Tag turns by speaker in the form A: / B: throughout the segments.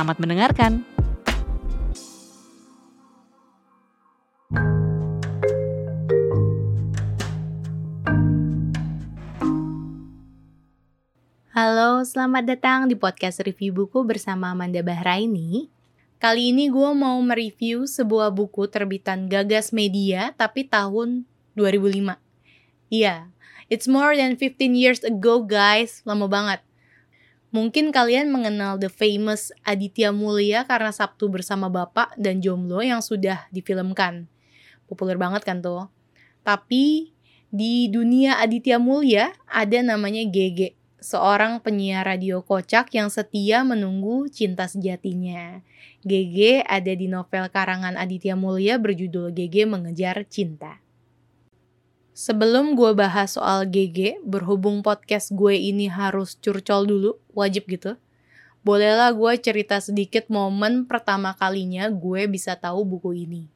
A: Selamat mendengarkan.
B: Halo, selamat datang di podcast review buku bersama Amanda Bahraini. Kali ini gue mau mereview sebuah buku terbitan Gagas Media tapi tahun 2005. Iya, it's more than 15 years ago guys, lama banget. Mungkin kalian mengenal the famous Aditya Mulia karena Sabtu bersama Bapak dan Jomblo yang sudah difilmkan. Populer banget kan tuh. Tapi di dunia Aditya Mulia ada namanya GG, seorang penyiar radio kocak yang setia menunggu cinta sejatinya. GG ada di novel karangan Aditya Mulia berjudul GG Mengejar Cinta. Sebelum gue bahas soal GG, berhubung podcast gue ini harus curcol dulu, wajib gitu. Bolehlah gue cerita sedikit momen pertama kalinya gue bisa tahu buku ini.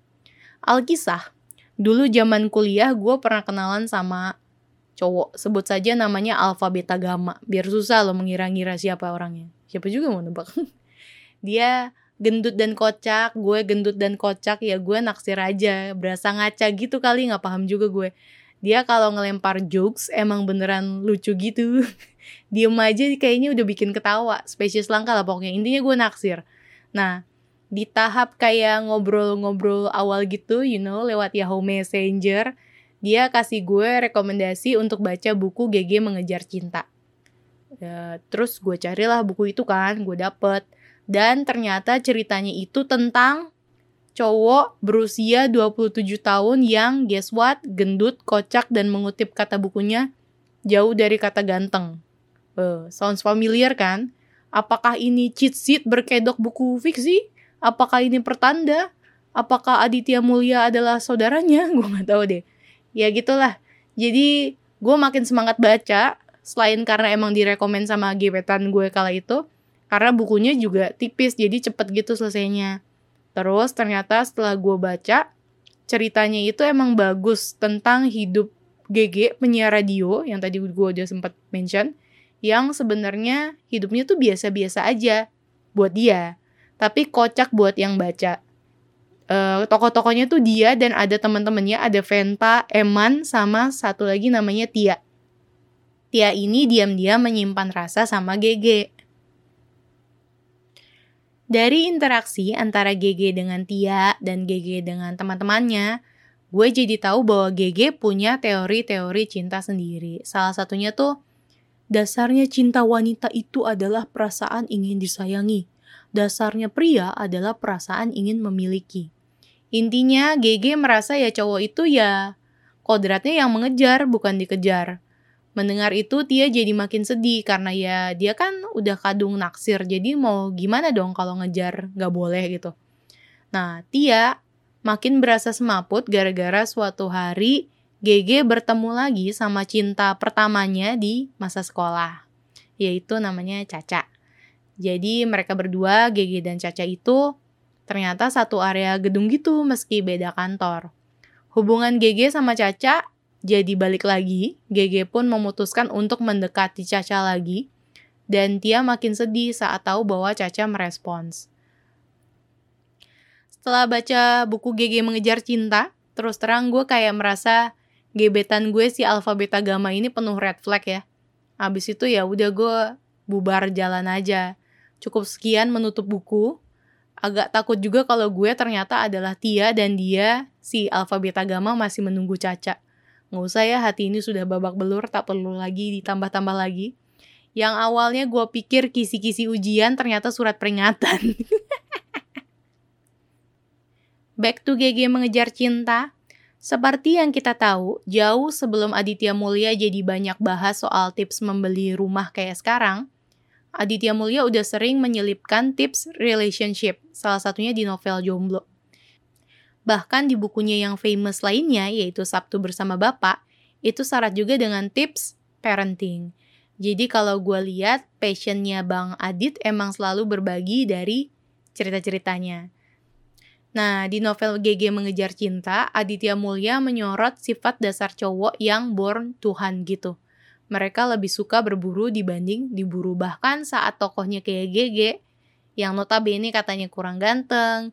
B: Alkisah, dulu zaman kuliah gue pernah kenalan sama cowok, sebut saja namanya Alpha Beta Gamma, biar susah lo mengira-ngira siapa orangnya. Siapa juga mau nebak. Dia gendut dan kocak, gue gendut dan kocak, ya gue naksir aja, berasa ngaca gitu kali, gak paham juga gue dia kalau ngelempar jokes emang beneran lucu gitu. Diem aja kayaknya udah bikin ketawa. Spesies langka lah pokoknya. Intinya gue naksir. Nah di tahap kayak ngobrol-ngobrol awal gitu you know lewat Yahoo Messenger dia kasih gue rekomendasi untuk baca buku GG Mengejar Cinta. Ya, terus gue carilah buku itu kan gue dapet. Dan ternyata ceritanya itu tentang cowok berusia 27 tahun yang guess what, gendut, kocak, dan mengutip kata bukunya jauh dari kata ganteng. Uh, sounds familiar kan? Apakah ini cheat sheet berkedok buku fiksi? Apakah ini pertanda? Apakah Aditya Mulia adalah saudaranya? Gue gak tahu deh. Ya gitulah. Jadi gue makin semangat baca, selain karena emang direkomend sama gebetan gue kala itu, karena bukunya juga tipis, jadi cepet gitu selesainya. Terus ternyata setelah gue baca, ceritanya itu emang bagus tentang hidup GG penyiar radio yang tadi gue udah sempat mention yang sebenarnya hidupnya tuh biasa-biasa aja buat dia. Tapi kocak buat yang baca. Uh, tokoh-tokohnya tuh dia dan ada teman-temannya ada Venta, Eman sama satu lagi namanya Tia. Tia ini diam-diam menyimpan rasa sama GG dari interaksi antara GG dengan Tia dan GG dengan teman-temannya, gue jadi tahu bahwa GG punya teori-teori cinta sendiri. Salah satunya tuh, dasarnya cinta wanita itu adalah perasaan ingin disayangi. Dasarnya pria adalah perasaan ingin memiliki. Intinya GG merasa ya cowok itu ya kodratnya yang mengejar bukan dikejar. Mendengar itu Tia jadi makin sedih karena ya dia kan udah kadung naksir jadi mau gimana dong kalau ngejar gak boleh gitu. Nah Tia makin berasa semaput gara-gara suatu hari GG bertemu lagi sama cinta pertamanya di masa sekolah yaitu namanya Caca. Jadi mereka berdua GG dan Caca itu ternyata satu area gedung gitu meski beda kantor. Hubungan GG sama Caca jadi balik lagi, GG pun memutuskan untuk mendekati Caca lagi, dan Tia makin sedih saat tahu bahwa Caca merespons. Setelah baca buku GG Mengejar Cinta, terus terang gue kayak merasa gebetan gue si Alpha Beta Gamma ini penuh red flag ya. Abis itu ya udah gue bubar jalan aja. Cukup sekian menutup buku. Agak takut juga kalau gue ternyata adalah Tia dan dia si Alpha Beta Gamma masih menunggu Caca. Nggak usah ya, hati ini sudah babak belur, tak perlu lagi ditambah-tambah lagi. Yang awalnya gue pikir kisi-kisi ujian, ternyata surat peringatan. Back to GG mengejar cinta. Seperti yang kita tahu, jauh sebelum Aditya Mulia jadi banyak bahas soal tips membeli rumah kayak sekarang, Aditya Mulya udah sering menyelipkan tips relationship, salah satunya di novel Jomblo. Bahkan di bukunya yang famous lainnya, yaitu Sabtu Bersama Bapak, itu syarat juga dengan tips parenting. Jadi kalau gue lihat passionnya Bang Adit emang selalu berbagi dari cerita-ceritanya. Nah, di novel GG Mengejar Cinta, Aditya Mulya menyorot sifat dasar cowok yang born Tuhan gitu mereka lebih suka berburu dibanding diburu bahkan saat tokohnya kayak GG yang notabene katanya kurang ganteng,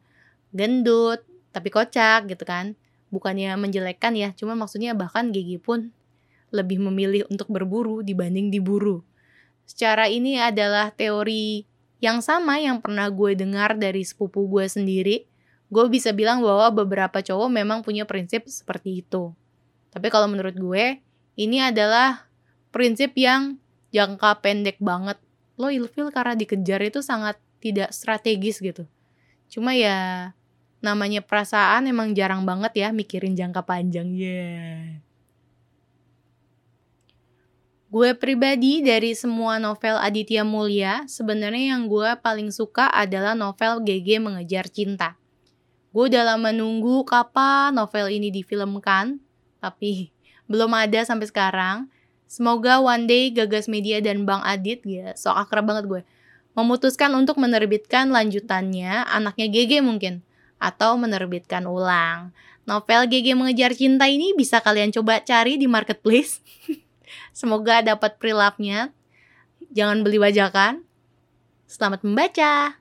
B: gendut, tapi kocak gitu kan. Bukannya menjelekkan ya, cuma maksudnya bahkan GG pun lebih memilih untuk berburu dibanding diburu. Secara ini adalah teori yang sama yang pernah gue dengar dari sepupu gue sendiri. Gue bisa bilang bahwa beberapa cowok memang punya prinsip seperti itu. Tapi kalau menurut gue, ini adalah prinsip yang jangka pendek banget. Lo ilfil karena dikejar itu sangat tidak strategis gitu. Cuma ya namanya perasaan emang jarang banget ya mikirin jangka panjang. Yeah. Gue pribadi dari semua novel Aditya Mulya, sebenarnya yang gue paling suka adalah novel GG Mengejar Cinta. Gue udah lama nunggu kapan novel ini difilmkan, tapi belum ada sampai sekarang. Semoga one day Gagas Media dan Bang Adit, ya sok akrab banget gue, memutuskan untuk menerbitkan lanjutannya, anaknya GG mungkin, atau menerbitkan ulang. Novel GG Mengejar Cinta ini bisa kalian coba cari di marketplace. Semoga dapat prilapnya. Jangan beli bajakan. Selamat membaca.